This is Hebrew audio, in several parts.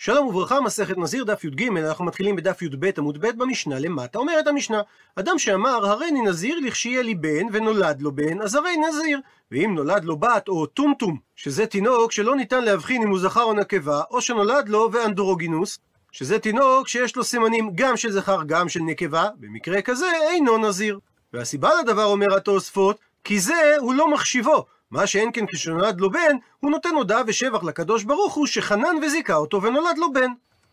שלום וברכה, מסכת נזיר, דף י"ג, אנחנו מתחילים בדף י"ב עמוד ב' במשנה למטה. אומרת המשנה, אדם שאמר, הריני נזיר לכשיהיה לי בן ונולד לו בן, אז הרי נזיר. ואם נולד לו בת או טומטום, שזה תינוק שלא ניתן להבחין אם הוא זכר או נקבה, או שנולד לו ואנדרוגינוס, שזה תינוק שיש לו סימנים גם של זכר גם של נקבה, במקרה כזה אינו נזיר. והסיבה לדבר אומר התוספות, כי זה הוא לא מחשיבו, מה שאין כן כשנולד לו בן, הוא נותן הודעה ושבח לקדוש ברוך הוא שחנן וזיכה אותו ונולד לו בן.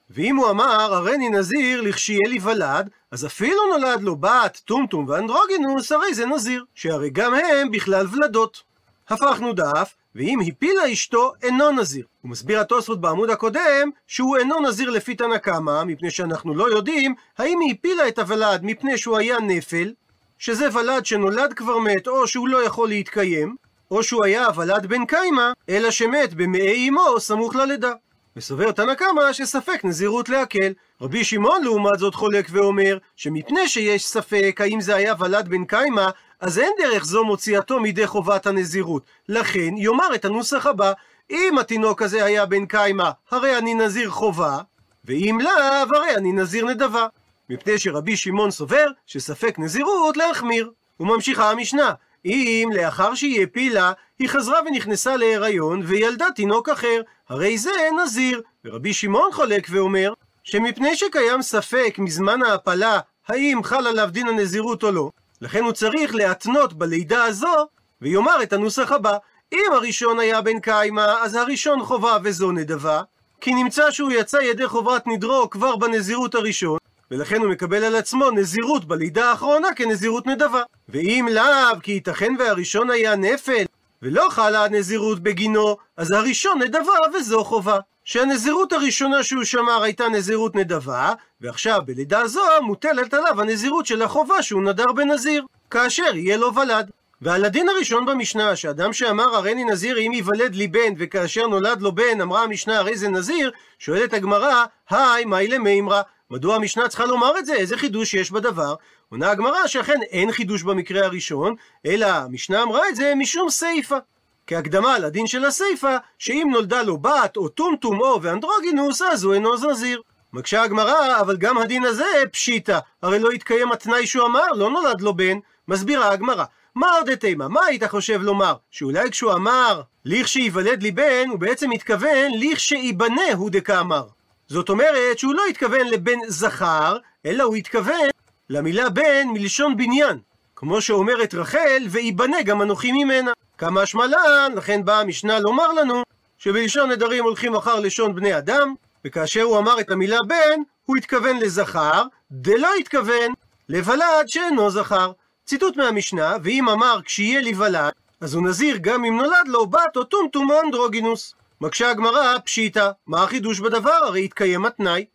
ואם הוא אמר, הריני נזיר לכשיהיה לי ולד, אז אפילו נולד לו בת, טומטום ואנדרוגינוס, הרי זה נזיר, שהרי גם הם בכלל ולדות. הפכנו דף, ואם הפילה אשתו, אינו נזיר. הוא מסביר התוספות בעמוד הקודם, שהוא אינו נזיר לפי תנא קמא, מפני שאנחנו לא יודעים האם היא הפילה את הוולד מפני שהוא היה נפל, שזה ולד שנולד כבר מת, או שהוא לא יכול להתקיים, או שהוא היה ולד בן קיימא, אלא שמת במעי אמו סמוך ללידה. וסובר תנא קמא שספק נזירות להקל. רבי שמעון לעומת זאת חולק ואומר, שמפני שיש ספק האם זה היה ולד בן קיימא, אז אין דרך זו מוציאתו מידי חובת הנזירות. לכן יאמר את הנוסח הבא, אם התינוק הזה היה בן קיימא, הרי אני נזיר חובה, ואם לאו, הרי אני נזיר נדבה. מפני שרבי שמעון סובר שספק נזירות להחמיר. וממשיכה המשנה, אם לאחר שהיא הפילה, היא חזרה ונכנסה להיריון וילדה תינוק אחר, הרי זה נזיר. ורבי שמעון חולק ואומר, שמפני שקיים ספק מזמן ההפלה, האם חל עליו דין הנזירות או לא, לכן הוא צריך להתנות בלידה הזו, ויאמר את הנוסח הבא, אם הראשון היה בן קיימא, אז הראשון חובה וזו נדבה, כי נמצא שהוא יצא ידי חובת נדרו כבר בנזירות הראשון, ולכן הוא מקבל על עצמו נזירות בלידה האחרונה כנזירות נדבה. ואם לאו, כי ייתכן והראשון היה נפל, ולא חלה הנזירות בגינו, אז הראשון נדבה וזו חובה. שהנזירות הראשונה שהוא שמר הייתה נזירות נדבה, ועכשיו בלידה זו מוטלת עליו הנזירות של החובה שהוא נדר בנזיר, כאשר יהיה לו ולד. ועל הדין הראשון במשנה, שאדם שאמר הריני נזיר אם ייוולד לי בן, וכאשר נולד לו בן אמרה המשנה הרי זה נזיר, שואלת הגמרא, היי, מאי למימרא, מדוע המשנה צריכה לומר את זה? איזה חידוש יש בדבר? עונה הגמרא שאכן אין חידוש במקרה הראשון, אלא המשנה אמרה את זה משום סיפא. כהקדמה לדין של הסיפא, שאם נולדה לו בת או טומטום או ואנדרוגינוס, אז הוא אינו זנזיר. מקשה הגמרא, אבל גם הדין הזה פשיטא, הרי לא התקיים התנאי שהוא אמר, לא נולד לו בן. מסבירה הגמרא, מה עוד תימא? מה היית חושב לומר? שאולי כשהוא אמר לכשייוולד לי בן, הוא בעצם התכוון לכשייבנה הוא דקאמר. זאת אומרת שהוא לא התכוון לבן זכר, אלא הוא התכוון למילה בן מלשון בניין. כמו שאומרת רחל, וייבנה גם אנוכי ממנה. כמה שמלן, לכן באה המשנה לומר לנו, שבלשון נדרים הולכים אחר לשון בני אדם, וכאשר הוא אמר את המילה בן, הוא התכוון לזכר, דלא התכוון לוולד שאינו זכר. ציטוט מהמשנה, ואם אמר כשיהיה לי ולד, אז הוא נזיר גם אם נולד לו בת או טומטום אנדרוגינוס. מקשה הגמרא, פשיטא, מה החידוש בדבר? הרי התקיים התנאי.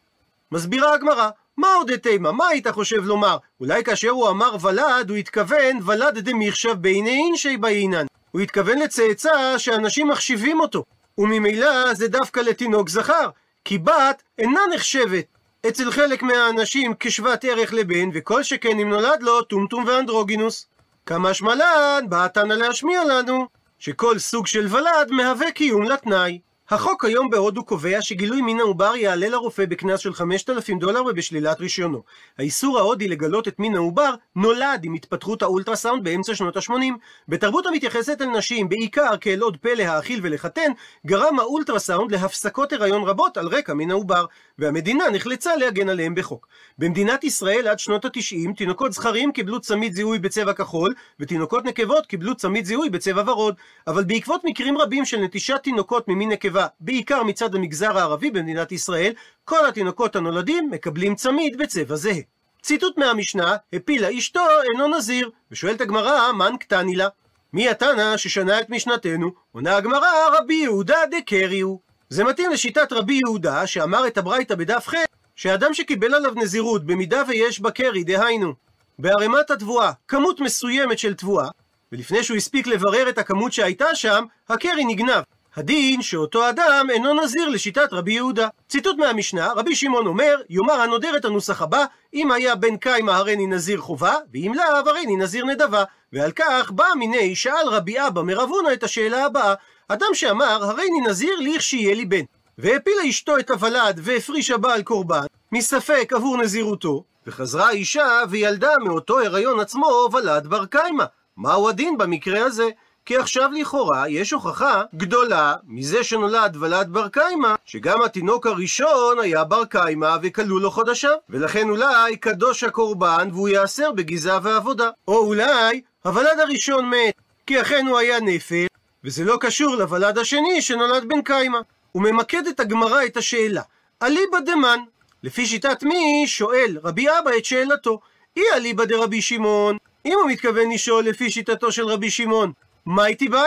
מסבירה הגמרא, מה עוד תימא? מה היית חושב לומר? אולי כאשר הוא אמר ולד, הוא התכוון ולד דמיחשב בעיני אינשי בעינן. הוא התכוון לצאצא שאנשים מחשיבים אותו, וממילא זה דווקא לתינוק זכר, כי בת אינה נחשבת אצל חלק מהאנשים כשוות ערך לבן, וכל שכן אם נולד לו טומטום ואנדרוגינוס. כמה שמלן, תנא להשמיע לנו, שכל סוג של ולד מהווה קיום לתנאי. החוק היום בהודו קובע שגילוי מין העובר יעלה לרופא בקנס של 5,000 דולר ובשלילת רישיונו. האיסור ההודי לגלות את מין העובר נולד עם התפתחות האולטרסאונד באמצע שנות ה-80. בתרבות המתייחסת אל נשים, בעיקר כאל עוד פה להאכיל ולחתן, גרם האולטרסאונד להפסקות הריון רבות על רקע מין העובר, והמדינה נחלצה להגן עליהם בחוק. במדינת ישראל עד שנות ה-90 תינוקות זכרים קיבלו צמיד זיהוי בצבע כחול, ותינוקות נקבות קיבלו צמיד זיהוי בצבע ורוד. אבל בעקבות מקרים רבים של נטישת תינוקות ממין נקבה נקבה, בעיקר מצד המגזר הערבי במדינת ישראל, כל התינוקות הנולדים מקבלים צמיד בצבע זהה. ציטוט מהמשנה, הפילה אשתו אינו נזיר, ושואלת הגמרא, מן קטני לה? מי התנא ששנה את משנתנו? עונה הגמרא, רבי יהודה דקרי הוא. זה מתאים לשיטת רבי יהודה, שאמר את הברייתא בדף ח', שאדם שקיבל עליו נזירות במידה ויש בה קרי, דהיינו, בערימת התבואה, כמות מסוימת של תבואה, ולפני שהוא הספיק לברר את הכמות שהייתה שם, הקרי נגנב. הדין שאותו אדם אינו נזיר לשיטת רבי יהודה. ציטוט מהמשנה, רבי שמעון אומר, יאמר הנודר את הנוסח הבא, אם היה בן קיימא הריני נזיר חובה, ואם לאו הריני נזיר נדבה. ועל כך בא מיני שאל רבי אבא מרב הונא את השאלה הבאה, אדם שאמר הריני נזיר לכשיהיה לי בן. והפילה אשתו את הוולד והפרישה בעל קורבן, מספק עבור נזירותו, וחזרה האישה וילדה מאותו הריון עצמו ולד בר קיימא. מהו הדין במקרה הזה? כי עכשיו לכאורה יש הוכחה גדולה מזה שנולד ולד בר קיימא, שגם התינוק הראשון היה בר קיימא וכלו לו חודשיו, ולכן אולי קדוש הקורבן והוא ייאסר בגיזה ועבודה. או אולי הוולד הראשון מת, כי אכן הוא היה נפל, וזה לא קשור לוולד השני שנולד בן קיימא. וממקדת הגמרא את השאלה, אליבא דמן, לפי שיטת מי שואל רבי אבא את שאלתו, אי אליבא דרבי שמעון, אם הוא מתכוון לשאול לפי שיטתו של רבי שמעון, מה איתי בא?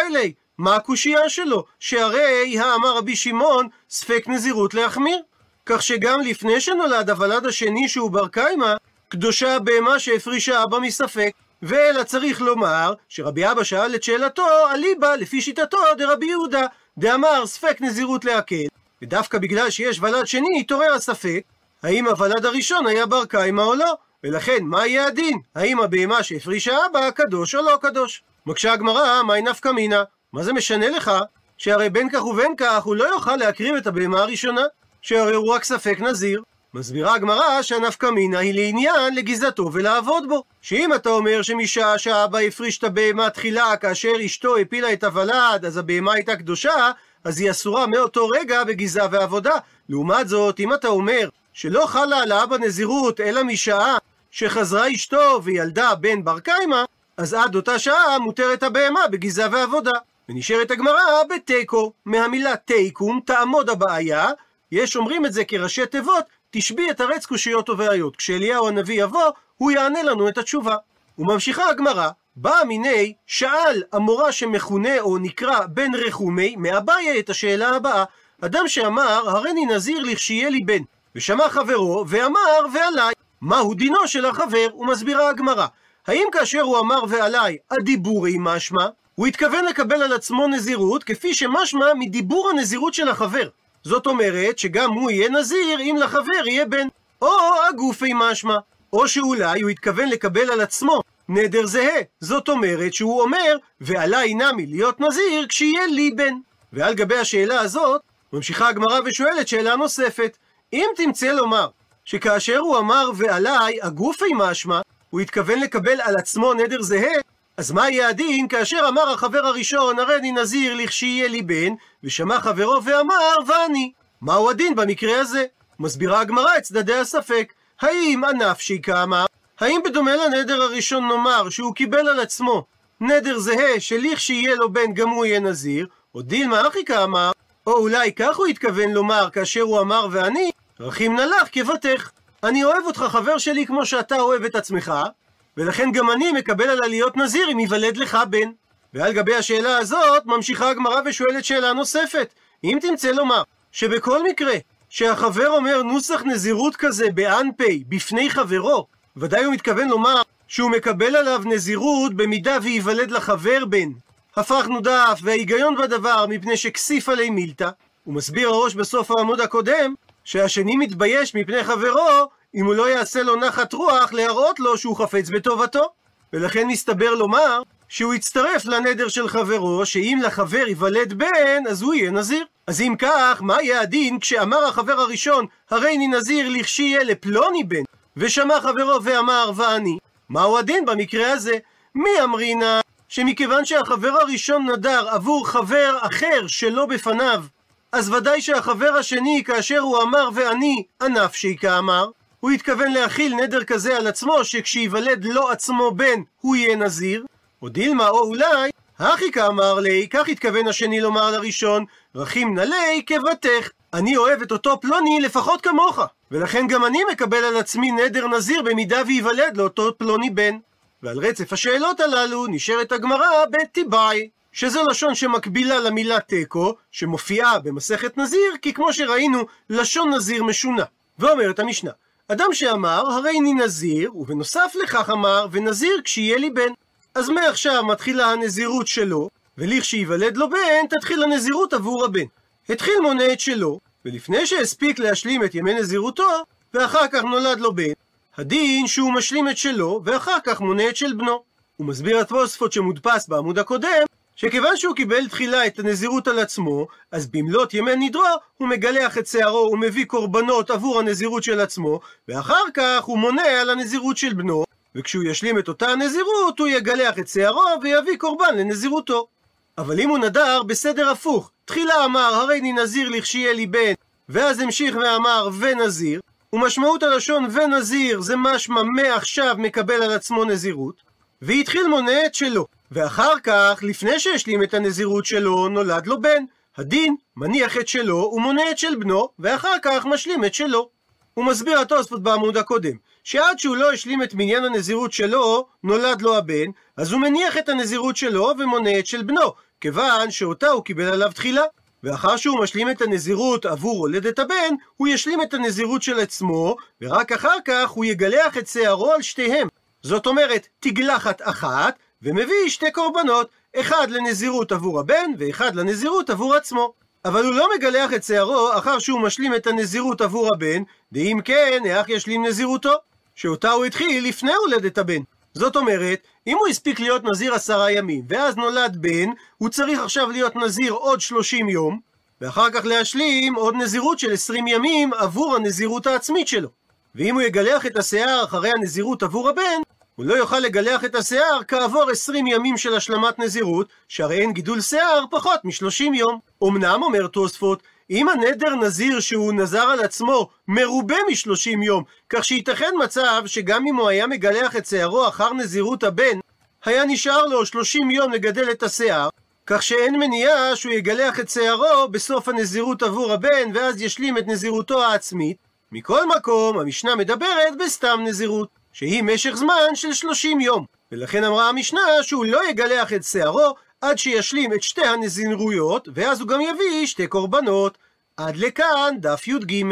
מה הקושייה שלו? שהרי האמר רבי שמעון, ספק נזירות להחמיר. כך שגם לפני שנולד הוולד השני שהוא בר קיימא, קדושה הבהמה שהפרישה אבא מספק. ואלא צריך לומר שרבי אבא שאל את שאלתו אליבא לפי שיטתו דרבי יהודה דאמר ספק נזירות להקל ודווקא בגלל שיש ולד שני התעורר הספק האם הוולד הראשון היה בר קיימא או לא ולכן מה יהיה הדין? האם הבהמה שהפרישה אבא קדוש או לא קדוש? מקשה הגמרא, מהי נפקא מינה? מה זה משנה לך? שהרי בין כך ובין כך הוא לא יוכל להקריב את הבהמה הראשונה, שהרי הוא רק ספק נזיר. מסבירה הגמרא שהנפקא מינה היא לעניין לגזעתו ולעבוד בו. שאם אתה אומר שמשעה שהאבא הפריש את הבהמה תחילה כאשר אשתו הפילה את הוולד, אז הבהמה הייתה קדושה, אז היא אסורה מאותו רגע בגזעה ועבודה. לעומת זאת, אם אתה אומר שלא חלה על האבא נזירות אלא משעה שחזרה אשתו וילדה בן בר קיימא, אז עד אותה שעה מותרת הבהמה בגזעה ועבודה. ונשארת הגמרא בתיקו, מהמילה תיקום, תעמוד הבעיה, יש אומרים את זה כראשי תיבות, תשבי את הרץ קושיות ובעיות. כשאליהו הנביא יבוא, הוא יענה לנו את התשובה. וממשיכה הגמרא, באה מיני, שאל המורה שמכונה או נקרא בן רחומי, מאביי את השאלה הבאה, אדם שאמר, הריני נזיר לכשיהיה לי בן, ושמע חברו, ואמר, ועליי. מהו דינו של החבר? ומסבירה הגמרא. האם כאשר הוא אמר ועליי, הדיבורי משמע, הוא התכוון לקבל על עצמו נזירות, כפי שמשמע מדיבור הנזירות של החבר. זאת אומרת שגם הוא יהיה נזיר אם לחבר יהיה בן. או הגופי משמע. או שאולי הוא התכוון לקבל על עצמו נדר זהה. זאת אומרת שהוא אומר, ועליי נמי להיות נזיר כשיהיה לי בן. ועל גבי השאלה הזאת, ממשיכה הגמרא ושואלת שאלה נוספת. אם תמצא לומר שכאשר הוא אמר ועליי הגופי משמע, הוא התכוון לקבל על עצמו נדר זהה, אז מה יהיה הדין כאשר אמר החבר הראשון, הריני נזיר לכשיהיה לי בן, ושמע חברו ואמר, ואני. מהו הדין במקרה הזה? מסבירה הגמרא את צדדי הספק. האם הנפשי כאמר? האם בדומה לנדר הראשון נאמר שהוא קיבל על עצמו נדר זהה שלכשיהיה לו בן גם הוא יהיה נזיר, או דילמה אחי כאמר, או אולי כך הוא התכוון לומר כאשר הוא אמר ואני, רחים נלך כבתך. אני אוהב אותך חבר שלי כמו שאתה אוהב את עצמך, ולכן גם אני מקבל על עליות נזיר אם ייוולד לך בן. ועל גבי השאלה הזאת ממשיכה הגמרא ושואלת שאלה נוספת. אם תמצא לומר שבכל מקרה שהחבר אומר נוסח נזירות כזה באנפי בפני חברו, ודאי הוא מתכוון לומר שהוא מקבל עליו נזירות במידה וייוולד לחבר בן. הפכנו דף וההיגיון בדבר מפני שכסיף עלי מילתא. הוא מסביר הראש בסוף העמוד הקודם שהשני מתבייש מפני חברו אם הוא לא יעשה לו נחת רוח להראות לו שהוא חפץ בטובתו. ולכן מסתבר לומר שהוא יצטרף לנדר של חברו, שאם לחבר ייוולד בן, אז הוא יהיה נזיר. אז אם כך, מה יהיה הדין כשאמר החבר הראשון, הריני נזיר לכשיהיה לפלוני בן, ושמע חברו ואמר ואני? מהו הדין במקרה הזה? מי אמרינה שמכיוון שהחבר הראשון נדר עבור חבר אחר שלא בפניו, אז ודאי שהחבר השני, כאשר הוא אמר ואני, ענף שיקה אמר, הוא התכוון להכיל נדר כזה על עצמו, שכשייוולד לו עצמו בן, הוא יהיה נזיר. או דילמה, או אולי, הכי כאמר לי, כך התכוון השני לומר לראשון, רחים נלי כבתך. אני אוהב את אותו פלוני לפחות כמוך, ולכן גם אני מקבל על עצמי נדר נזיר במידה וייוולד לאותו פלוני בן. ועל רצף השאלות הללו נשארת הגמרא בטיבאי, שזו לשון שמקבילה למילה תיקו, שמופיעה במסכת נזיר, כי כמו שראינו, לשון נזיר משונה. ואומרת המשנה, אדם שאמר, הרי אני נזיר, ובנוסף לכך אמר, ונזיר כשיהיה לי בן. אז מעכשיו מתחילה הנזירות שלו, ולכשייוולד לו בן, תתחיל הנזירות עבור הבן. התחיל מונה את שלו, ולפני שהספיק להשלים את ימי נזירותו, ואחר כך נולד לו בן, הדין שהוא משלים את שלו, ואחר כך מונה את של בנו. הוא מסביר התוספות שמודפס בעמוד הקודם, שכיוון שהוא קיבל תחילה את הנזירות על עצמו, אז במלאת ימי נדרו הוא מגלח את שערו ומביא קורבנות עבור הנזירות של עצמו, ואחר כך הוא מונה על הנזירות של בנו, וכשהוא ישלים את אותה הנזירות, הוא יגלח את שערו ויביא קורבן לנזירותו. אבל אם הוא נדר בסדר הפוך, תחילה אמר הריני נזיר לכשיהיה לי בן, ואז המשיך ואמר ונזיר, ומשמעות הלשון ונזיר זה משמע מעכשיו מקבל על עצמו נזירות, והתחיל מונה את שלו, ואחר כך, לפני שהשלים את הנזירות שלו, נולד לו בן. הדין מניח את שלו ומונה את של בנו, ואחר כך משלים את שלו. הוא מסביר התוספות בעמוד הקודם, שעד שהוא לא השלים את מניין הנזירות שלו, נולד לו הבן, אז הוא מניח את הנזירות שלו ומונה את של בנו, כיוון שאותה הוא קיבל עליו תחילה. ואחר שהוא משלים את הנזירות עבור הולדת הבן, הוא ישלים את הנזירות של עצמו, ורק אחר כך הוא יגלח את שערו על שתיהם. זאת אומרת, תגלחת אחת, ומביא שתי קורבנות, אחד לנזירות עבור הבן, ואחד לנזירות עבור עצמו. אבל הוא לא מגלח את שערו אחר שהוא משלים את הנזירות עבור הבן, ואם כן, איך ישלים נזירותו? שאותה הוא התחיל לפני הולדת הבן. זאת אומרת, אם הוא הספיק להיות נזיר עשרה ימים, ואז נולד בן, הוא צריך עכשיו להיות נזיר עוד שלושים יום, ואחר כך להשלים עוד נזירות של עשרים ימים עבור הנזירות העצמית שלו. ואם הוא יגלח את השיער אחרי הנזירות עבור הבן, הוא לא יוכל לגלח את השיער כעבור 20 ימים של השלמת נזירות, שהרי אין גידול שיער פחות מ-30 יום. אמנם, אומר תוספות, אם הנדר נזיר שהוא נזר על עצמו מרובה מ-30 יום, כך שייתכן מצב שגם אם הוא היה מגלח את שיערו אחר נזירות הבן, היה נשאר לו 30 יום לגדל את השיער, כך שאין מניעה שהוא יגלח את שערו בסוף הנזירות עבור הבן, ואז ישלים את נזירותו העצמית. מכל מקום, המשנה מדברת בסתם נזירות. שהיא משך זמן של 30 יום. ולכן אמרה המשנה שהוא לא יגלח את שערו עד שישלים את שתי הנזירויות, ואז הוא גם יביא שתי קורבנות. עד לכאן דף י"ג.